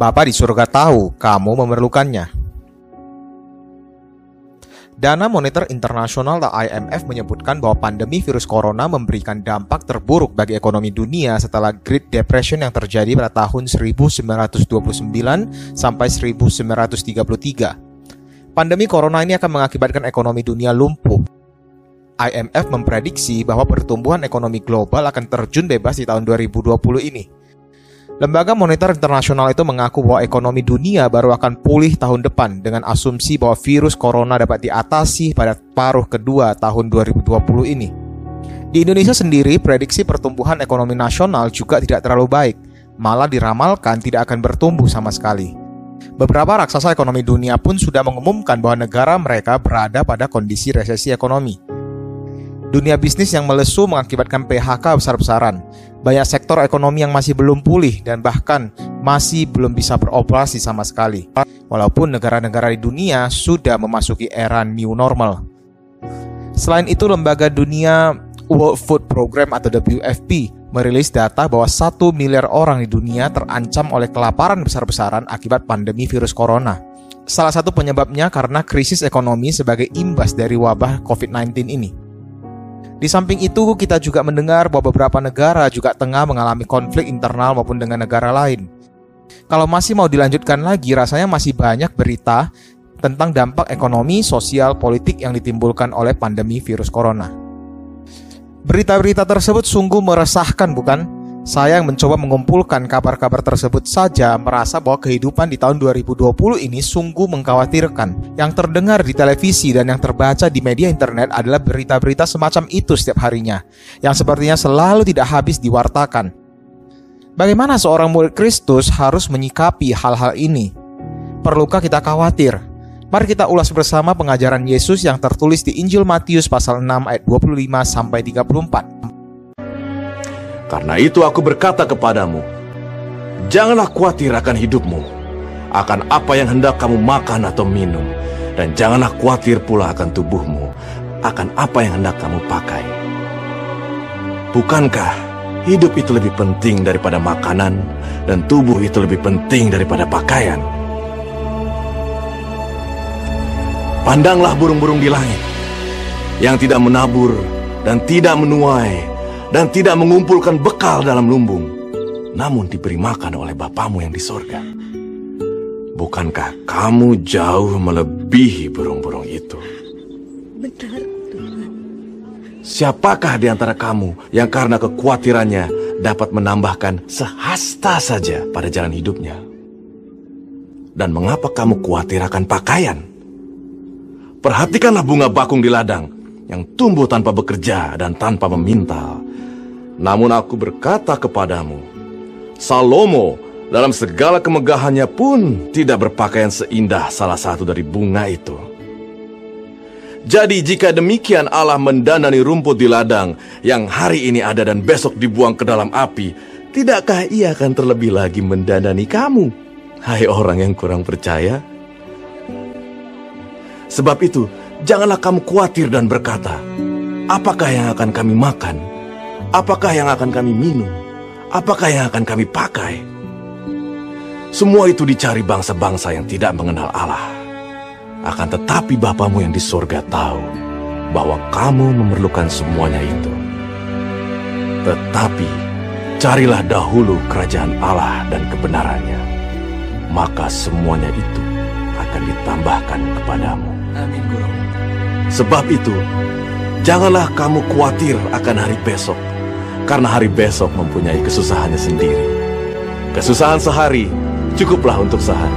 Bapa di surga tahu kamu memerlukannya. Dana Moneter Internasional atau IMF menyebutkan bahwa pandemi virus corona memberikan dampak terburuk bagi ekonomi dunia setelah Great Depression yang terjadi pada tahun 1929 sampai 1933. Pandemi corona ini akan mengakibatkan ekonomi dunia lumpuh. IMF memprediksi bahwa pertumbuhan ekonomi global akan terjun bebas di tahun 2020 ini. Lembaga Moneter Internasional itu mengaku bahwa ekonomi dunia baru akan pulih tahun depan dengan asumsi bahwa virus corona dapat diatasi pada paruh kedua tahun 2020 ini. Di Indonesia sendiri, prediksi pertumbuhan ekonomi nasional juga tidak terlalu baik, malah diramalkan tidak akan bertumbuh sama sekali. Beberapa raksasa ekonomi dunia pun sudah mengumumkan bahwa negara mereka berada pada kondisi resesi ekonomi. Dunia bisnis yang melesu mengakibatkan PHK besar-besaran, banyak sektor ekonomi yang masih belum pulih dan bahkan masih belum bisa beroperasi sama sekali. Walaupun negara-negara di dunia sudah memasuki era new normal. Selain itu, lembaga dunia World Food Program atau WFP merilis data bahwa satu miliar orang di dunia terancam oleh kelaparan besar-besaran akibat pandemi virus corona. Salah satu penyebabnya karena krisis ekonomi sebagai imbas dari wabah COVID-19 ini. Di samping itu, kita juga mendengar bahwa beberapa negara juga tengah mengalami konflik internal maupun dengan negara lain. Kalau masih mau dilanjutkan lagi, rasanya masih banyak berita tentang dampak ekonomi, sosial, politik yang ditimbulkan oleh pandemi virus corona. Berita-berita tersebut sungguh meresahkan, bukan? Saya yang mencoba mengumpulkan kabar-kabar tersebut saja merasa bahwa kehidupan di tahun 2020 ini sungguh mengkhawatirkan. Yang terdengar di televisi dan yang terbaca di media internet adalah berita-berita semacam itu setiap harinya, yang sepertinya selalu tidak habis diwartakan. Bagaimana seorang murid Kristus harus menyikapi hal-hal ini? Perlukah kita khawatir? Mari kita ulas bersama pengajaran Yesus yang tertulis di Injil Matius pasal 6 ayat 25 sampai 34. Karena itu aku berkata kepadamu, janganlah khawatir akan hidupmu, akan apa yang hendak kamu makan atau minum, dan janganlah khawatir pula akan tubuhmu, akan apa yang hendak kamu pakai. Bukankah hidup itu lebih penting daripada makanan, dan tubuh itu lebih penting daripada pakaian? Pandanglah burung-burung di langit, yang tidak menabur dan tidak menuai, dan tidak mengumpulkan bekal dalam lumbung, namun diberi makan oleh Bapamu yang di sorga. Bukankah kamu jauh melebihi burung-burung itu? Benar, Tuhan. Siapakah di antara kamu yang karena kekhawatirannya dapat menambahkan sehasta saja pada jalan hidupnya? Dan mengapa kamu khawatir akan pakaian? Perhatikanlah bunga bakung di ladang yang tumbuh tanpa bekerja dan tanpa memintal namun aku berkata kepadamu, Salomo dalam segala kemegahannya pun tidak berpakaian seindah salah satu dari bunga itu. Jadi jika demikian Allah mendandani rumput di ladang yang hari ini ada dan besok dibuang ke dalam api, tidakkah ia akan terlebih lagi mendandani kamu? Hai orang yang kurang percaya. Sebab itu, janganlah kamu khawatir dan berkata, apakah yang akan kami makan? Apakah yang akan kami minum? Apakah yang akan kami pakai? Semua itu dicari bangsa-bangsa yang tidak mengenal Allah. Akan tetapi Bapamu yang di sorga tahu bahwa kamu memerlukan semuanya itu. Tetapi carilah dahulu kerajaan Allah dan kebenarannya, maka semuanya itu akan ditambahkan kepadamu. Amin, Guru. Sebab itu, janganlah kamu khawatir akan hari besok, karena hari besok mempunyai kesusahannya sendiri. Kesusahan sehari cukuplah untuk sehari.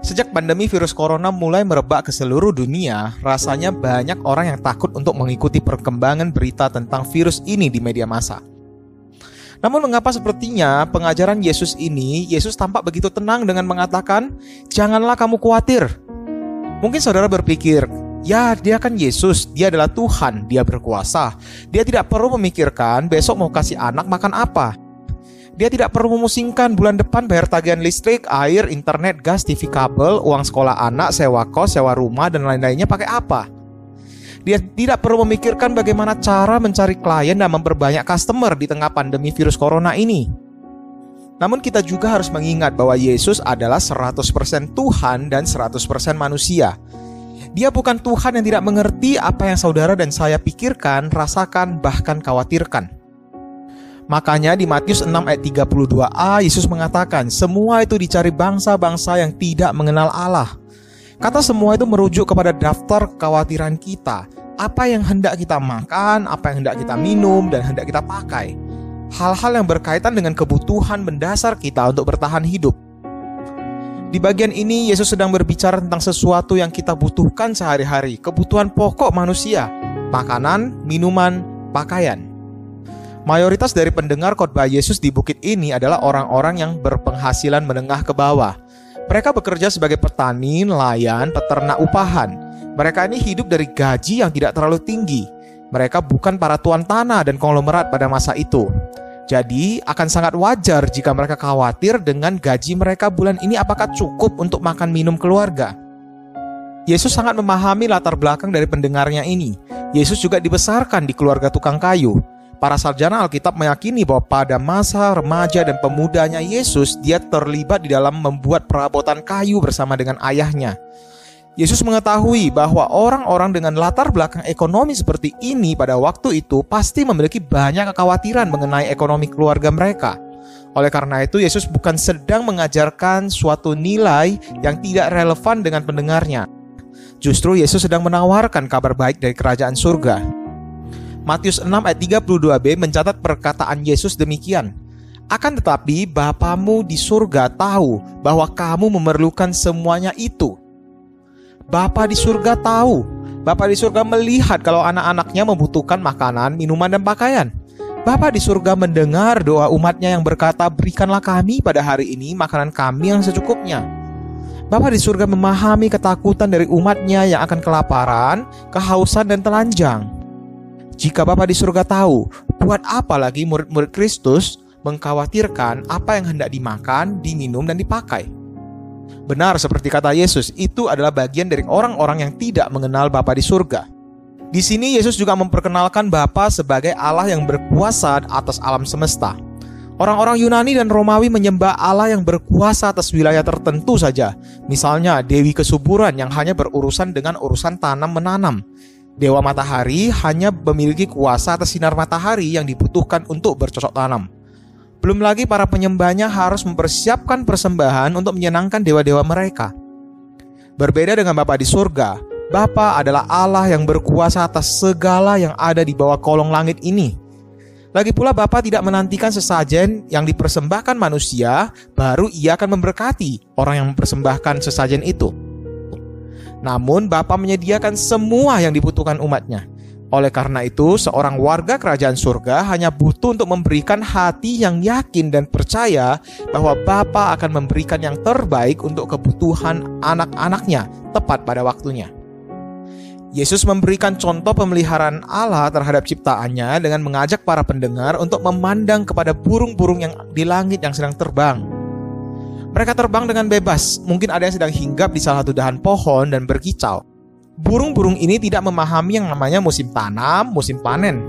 Sejak pandemi virus corona mulai merebak ke seluruh dunia, rasanya banyak orang yang takut untuk mengikuti perkembangan berita tentang virus ini di media massa. Namun mengapa sepertinya pengajaran Yesus ini, Yesus tampak begitu tenang dengan mengatakan, "Janganlah kamu khawatir." Mungkin saudara berpikir, Ya, dia kan Yesus, dia adalah Tuhan, dia berkuasa. Dia tidak perlu memikirkan besok mau kasih anak makan apa. Dia tidak perlu memusingkan bulan depan bayar tagihan listrik, air, internet, gas, TV kabel, uang sekolah anak, sewa kos, sewa rumah, dan lain-lainnya pakai apa. Dia tidak perlu memikirkan bagaimana cara mencari klien dan memperbanyak customer di tengah pandemi virus corona ini. Namun kita juga harus mengingat bahwa Yesus adalah 100% Tuhan dan 100% manusia. Dia bukan Tuhan yang tidak mengerti apa yang saudara dan saya pikirkan, rasakan, bahkan khawatirkan. Makanya di Matius 6 ayat 32a Yesus mengatakan semua itu dicari bangsa-bangsa yang tidak mengenal Allah. Kata semua itu merujuk kepada daftar kekhawatiran kita. Apa yang hendak kita makan, apa yang hendak kita minum, dan hendak kita pakai. Hal-hal yang berkaitan dengan kebutuhan mendasar kita untuk bertahan hidup. Di bagian ini Yesus sedang berbicara tentang sesuatu yang kita butuhkan sehari-hari, kebutuhan pokok manusia, makanan, minuman, pakaian. Mayoritas dari pendengar khotbah Yesus di bukit ini adalah orang-orang yang berpenghasilan menengah ke bawah. Mereka bekerja sebagai petani, nelayan, peternak upahan. Mereka ini hidup dari gaji yang tidak terlalu tinggi. Mereka bukan para tuan tanah dan konglomerat pada masa itu. Jadi, akan sangat wajar jika mereka khawatir dengan gaji mereka bulan ini apakah cukup untuk makan minum keluarga. Yesus sangat memahami latar belakang dari pendengarnya ini. Yesus juga dibesarkan di keluarga tukang kayu. Para sarjana Alkitab meyakini bahwa pada masa remaja dan pemudanya Yesus, dia terlibat di dalam membuat perabotan kayu bersama dengan ayahnya. Yesus mengetahui bahwa orang-orang dengan latar belakang ekonomi seperti ini pada waktu itu pasti memiliki banyak kekhawatiran mengenai ekonomi keluarga mereka. Oleh karena itu, Yesus bukan sedang mengajarkan suatu nilai yang tidak relevan dengan pendengarnya. Justru Yesus sedang menawarkan kabar baik dari kerajaan surga. Matius 6 ayat 32b mencatat perkataan Yesus demikian. Akan tetapi Bapamu di surga tahu bahwa kamu memerlukan semuanya itu. Bapa di surga tahu. Bapa di surga melihat kalau anak-anaknya membutuhkan makanan, minuman, dan pakaian. Bapa di surga mendengar doa umatnya yang berkata, Berikanlah kami pada hari ini makanan kami yang secukupnya. Bapa di surga memahami ketakutan dari umatnya yang akan kelaparan, kehausan, dan telanjang. Jika Bapa di surga tahu, buat apa lagi murid-murid Kristus mengkhawatirkan apa yang hendak dimakan, diminum, dan dipakai? Benar seperti kata Yesus, itu adalah bagian dari orang-orang yang tidak mengenal Bapa di surga. Di sini Yesus juga memperkenalkan Bapa sebagai Allah yang berkuasa atas alam semesta. Orang-orang Yunani dan Romawi menyembah Allah yang berkuasa atas wilayah tertentu saja. Misalnya Dewi Kesuburan yang hanya berurusan dengan urusan tanam menanam. Dewa matahari hanya memiliki kuasa atas sinar matahari yang dibutuhkan untuk bercocok tanam. Belum lagi para penyembahnya harus mempersiapkan persembahan untuk menyenangkan dewa-dewa mereka. Berbeda dengan Bapa di surga, Bapa adalah Allah yang berkuasa atas segala yang ada di bawah kolong langit ini. Lagi pula Bapa tidak menantikan sesajen yang dipersembahkan manusia, baru ia akan memberkati orang yang mempersembahkan sesajen itu. Namun Bapa menyediakan semua yang dibutuhkan umatnya. Oleh karena itu, seorang warga kerajaan surga hanya butuh untuk memberikan hati yang yakin dan percaya bahwa Bapa akan memberikan yang terbaik untuk kebutuhan anak-anaknya tepat pada waktunya. Yesus memberikan contoh pemeliharaan Allah terhadap ciptaannya dengan mengajak para pendengar untuk memandang kepada burung-burung yang di langit yang sedang terbang. Mereka terbang dengan bebas, mungkin ada yang sedang hinggap di salah satu dahan pohon dan berkicau. Burung-burung ini tidak memahami yang namanya musim tanam, musim panen.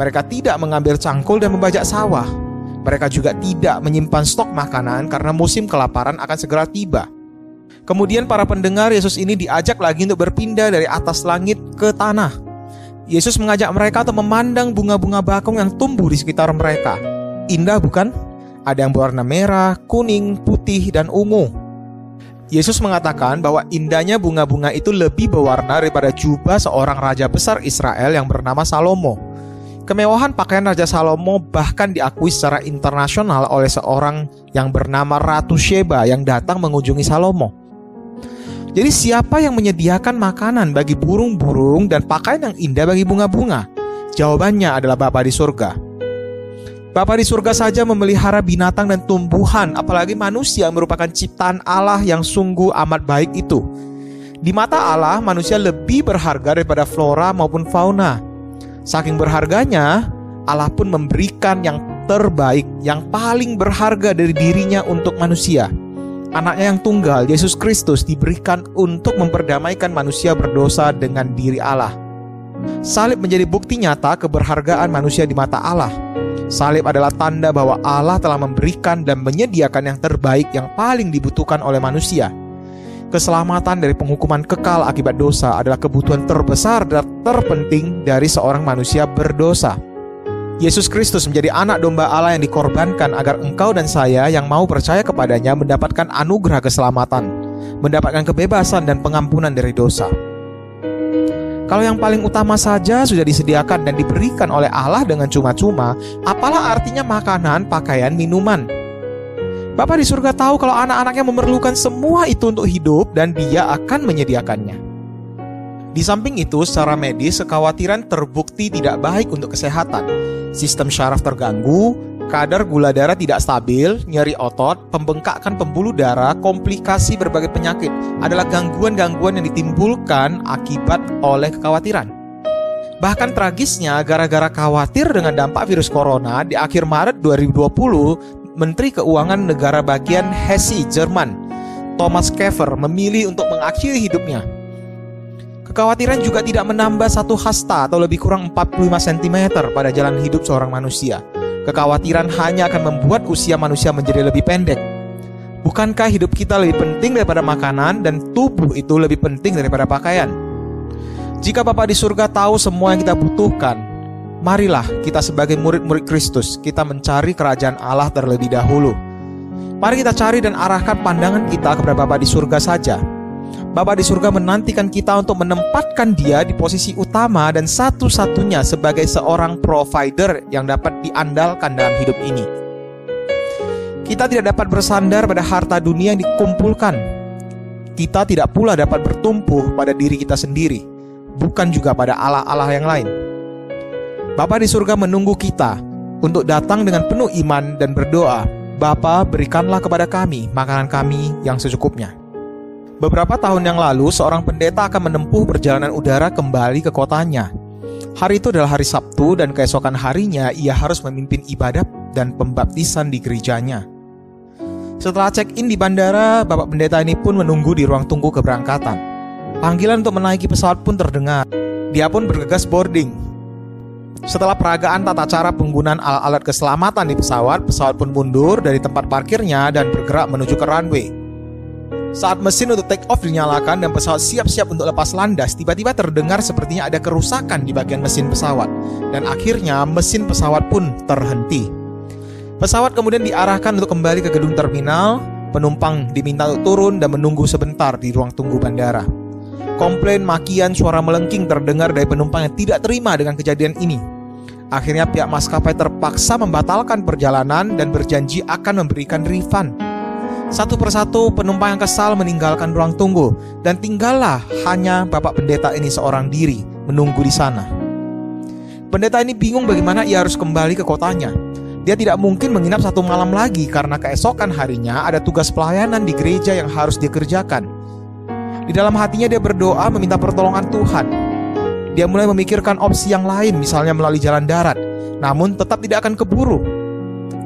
Mereka tidak mengambil cangkul dan membajak sawah. Mereka juga tidak menyimpan stok makanan karena musim kelaparan akan segera tiba. Kemudian para pendengar Yesus ini diajak lagi untuk berpindah dari atas langit ke tanah. Yesus mengajak mereka untuk memandang bunga-bunga bakung yang tumbuh di sekitar mereka. Indah bukan? Ada yang berwarna merah, kuning, putih, dan ungu. Yesus mengatakan bahwa indahnya bunga-bunga itu lebih berwarna daripada jubah seorang raja besar Israel yang bernama Salomo. Kemewahan pakaian Raja Salomo bahkan diakui secara internasional oleh seorang yang bernama Ratu Sheba yang datang mengunjungi Salomo. Jadi siapa yang menyediakan makanan bagi burung-burung dan pakaian yang indah bagi bunga-bunga? Jawabannya adalah Bapa di surga. Bapa di surga saja memelihara binatang dan tumbuhan, apalagi manusia merupakan ciptaan Allah yang sungguh amat baik itu. Di mata Allah, manusia lebih berharga daripada flora maupun fauna. Saking berharganya, Allah pun memberikan yang terbaik, yang paling berharga dari dirinya untuk manusia. Anaknya yang tunggal, Yesus Kristus, diberikan untuk memperdamaikan manusia berdosa dengan diri Allah. Salib menjadi bukti nyata keberhargaan manusia di mata Allah. Salib adalah tanda bahwa Allah telah memberikan dan menyediakan yang terbaik yang paling dibutuhkan oleh manusia. Keselamatan dari penghukuman kekal akibat dosa adalah kebutuhan terbesar dan terpenting dari seorang manusia berdosa. Yesus Kristus menjadi anak domba Allah yang dikorbankan agar engkau dan saya yang mau percaya kepadanya mendapatkan anugerah keselamatan, mendapatkan kebebasan dan pengampunan dari dosa. Kalau yang paling utama saja sudah disediakan dan diberikan oleh Allah dengan cuma-cuma, apalah artinya makanan, pakaian, minuman? Bapak di surga tahu kalau anak-anaknya memerlukan semua itu untuk hidup dan dia akan menyediakannya. Di samping itu, secara medis, kekhawatiran terbukti tidak baik untuk kesehatan. Sistem syaraf terganggu, kadar gula darah tidak stabil, nyeri otot, pembengkakan pembuluh darah, komplikasi berbagai penyakit adalah gangguan-gangguan yang ditimbulkan akibat oleh kekhawatiran. Bahkan tragisnya, gara-gara khawatir dengan dampak virus corona, di akhir Maret 2020, Menteri Keuangan negara bagian Hesse, Jerman, Thomas Kever memilih untuk mengakhiri hidupnya. Kekhawatiran juga tidak menambah satu hasta atau lebih kurang 45 cm pada jalan hidup seorang manusia. Kekhawatiran hanya akan membuat usia manusia menjadi lebih pendek. Bukankah hidup kita lebih penting daripada makanan dan tubuh itu lebih penting daripada pakaian? Jika Bapak di surga tahu semua yang kita butuhkan, marilah kita sebagai murid-murid Kristus, kita mencari kerajaan Allah terlebih dahulu. Mari kita cari dan arahkan pandangan kita kepada Bapak di surga saja. Bapa di surga menantikan kita untuk menempatkan dia di posisi utama dan satu-satunya sebagai seorang provider yang dapat diandalkan dalam hidup ini. Kita tidak dapat bersandar pada harta dunia yang dikumpulkan. Kita tidak pula dapat bertumpu pada diri kita sendiri, bukan juga pada Allah-Allah yang lain. Bapa di surga menunggu kita untuk datang dengan penuh iman dan berdoa, Bapa berikanlah kepada kami makanan kami yang secukupnya. Beberapa tahun yang lalu, seorang pendeta akan menempuh perjalanan udara kembali ke kotanya. Hari itu adalah hari Sabtu dan keesokan harinya ia harus memimpin ibadat dan pembaptisan di gerejanya. Setelah check-in di bandara, bapak pendeta ini pun menunggu di ruang tunggu keberangkatan. Panggilan untuk menaiki pesawat pun terdengar. Dia pun bergegas boarding. Setelah peragaan tata cara penggunaan alat-alat keselamatan di pesawat, pesawat pun mundur dari tempat parkirnya dan bergerak menuju ke runway. Saat mesin untuk take off dinyalakan dan pesawat siap-siap untuk lepas landas, tiba-tiba terdengar sepertinya ada kerusakan di bagian mesin pesawat. Dan akhirnya mesin pesawat pun terhenti. Pesawat kemudian diarahkan untuk kembali ke gedung terminal, penumpang diminta untuk turun dan menunggu sebentar di ruang tunggu bandara. Komplain, makian, suara melengking terdengar dari penumpang yang tidak terima dengan kejadian ini. Akhirnya pihak maskapai terpaksa membatalkan perjalanan dan berjanji akan memberikan refund. Satu persatu penumpang yang kesal meninggalkan ruang tunggu dan tinggallah hanya bapak pendeta ini seorang diri menunggu di sana. Pendeta ini bingung bagaimana ia harus kembali ke kotanya. Dia tidak mungkin menginap satu malam lagi karena keesokan harinya ada tugas pelayanan di gereja yang harus dikerjakan. Di dalam hatinya dia berdoa meminta pertolongan Tuhan. Dia mulai memikirkan opsi yang lain misalnya melalui jalan darat, namun tetap tidak akan keburu.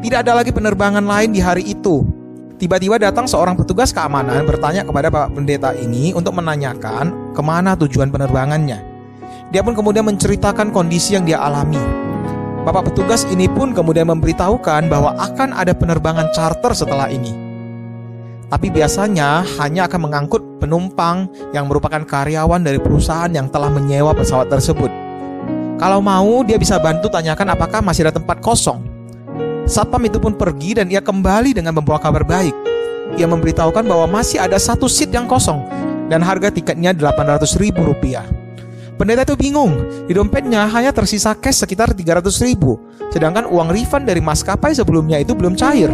Tidak ada lagi penerbangan lain di hari itu Tiba-tiba datang seorang petugas keamanan bertanya kepada Bapak Pendeta ini untuk menanyakan ke mana tujuan penerbangannya. Dia pun kemudian menceritakan kondisi yang dia alami. Bapak petugas ini pun kemudian memberitahukan bahwa akan ada penerbangan charter setelah ini. Tapi biasanya hanya akan mengangkut penumpang yang merupakan karyawan dari perusahaan yang telah menyewa pesawat tersebut. Kalau mau, dia bisa bantu tanyakan apakah masih ada tempat kosong Satpam itu pun pergi dan ia kembali dengan membawa kabar baik. Ia memberitahukan bahwa masih ada satu seat yang kosong dan harga tiketnya 800 ribu rupiah. Pendeta itu bingung, di dompetnya hanya tersisa cash sekitar 300 ribu, sedangkan uang refund dari maskapai sebelumnya itu belum cair.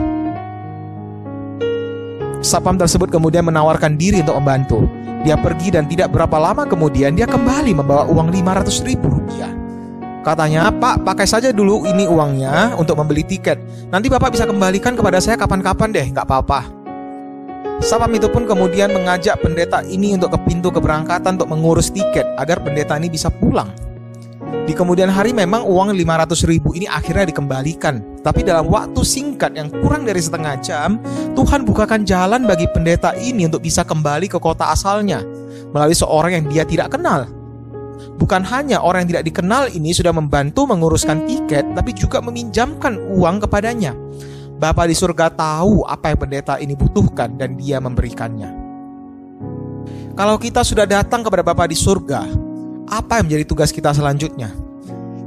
Satpam tersebut kemudian menawarkan diri untuk membantu. Dia pergi dan tidak berapa lama kemudian dia kembali membawa uang 500 ribu rupiah. Katanya, Pak, pakai saja dulu ini uangnya untuk membeli tiket. Nanti Bapak bisa kembalikan kepada saya kapan-kapan deh, nggak apa-apa. Sapam itu pun kemudian mengajak pendeta ini untuk ke pintu keberangkatan untuk mengurus tiket agar pendeta ini bisa pulang. Di kemudian hari memang uang 500 ribu ini akhirnya dikembalikan. Tapi dalam waktu singkat yang kurang dari setengah jam, Tuhan bukakan jalan bagi pendeta ini untuk bisa kembali ke kota asalnya melalui seorang yang dia tidak kenal. Bukan hanya orang yang tidak dikenal ini sudah membantu menguruskan tiket, tapi juga meminjamkan uang kepadanya. Bapa di surga tahu apa yang pendeta ini butuhkan dan dia memberikannya. Kalau kita sudah datang kepada Bapa di surga, apa yang menjadi tugas kita selanjutnya?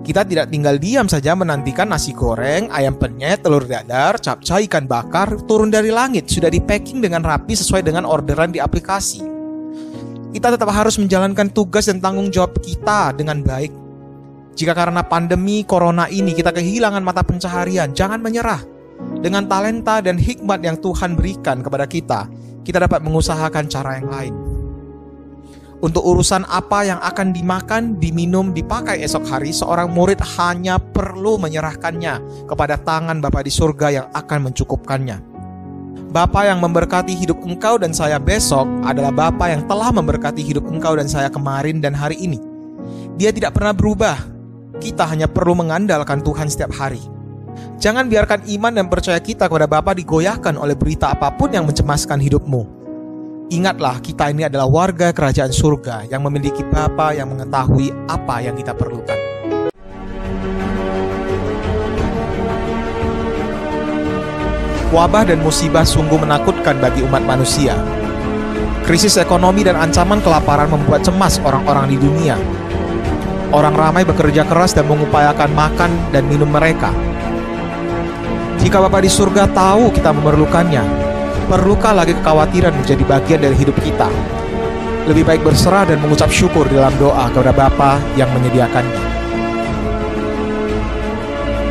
Kita tidak tinggal diam saja menantikan nasi goreng, ayam penyet, telur dadar, capcay, ikan bakar turun dari langit, sudah di packing dengan rapi sesuai dengan orderan di aplikasi. Kita tetap harus menjalankan tugas dan tanggung jawab kita dengan baik. Jika karena pandemi corona ini kita kehilangan mata pencaharian, jangan menyerah. Dengan talenta dan hikmat yang Tuhan berikan kepada kita, kita dapat mengusahakan cara yang lain. Untuk urusan apa yang akan dimakan, diminum, dipakai esok hari, seorang murid hanya perlu menyerahkannya kepada tangan Bapa di surga yang akan mencukupkannya. Bapa yang memberkati hidup engkau dan saya besok adalah Bapa yang telah memberkati hidup engkau dan saya kemarin dan hari ini. Dia tidak pernah berubah. Kita hanya perlu mengandalkan Tuhan setiap hari. Jangan biarkan iman dan percaya kita kepada Bapa digoyahkan oleh berita apa pun yang mencemaskan hidupmu. Ingatlah kita ini adalah warga kerajaan surga yang memiliki Bapa yang mengetahui apa yang kita perlukan. Wabah dan musibah sungguh menakutkan bagi umat manusia. Krisis ekonomi dan ancaman kelaparan membuat cemas orang-orang di dunia. Orang ramai bekerja keras dan mengupayakan makan dan minum mereka. Jika Bapa di surga tahu kita memerlukannya, perlukah lagi kekhawatiran menjadi bagian dari hidup kita? Lebih baik berserah dan mengucap syukur dalam doa kepada Bapa yang menyediakannya.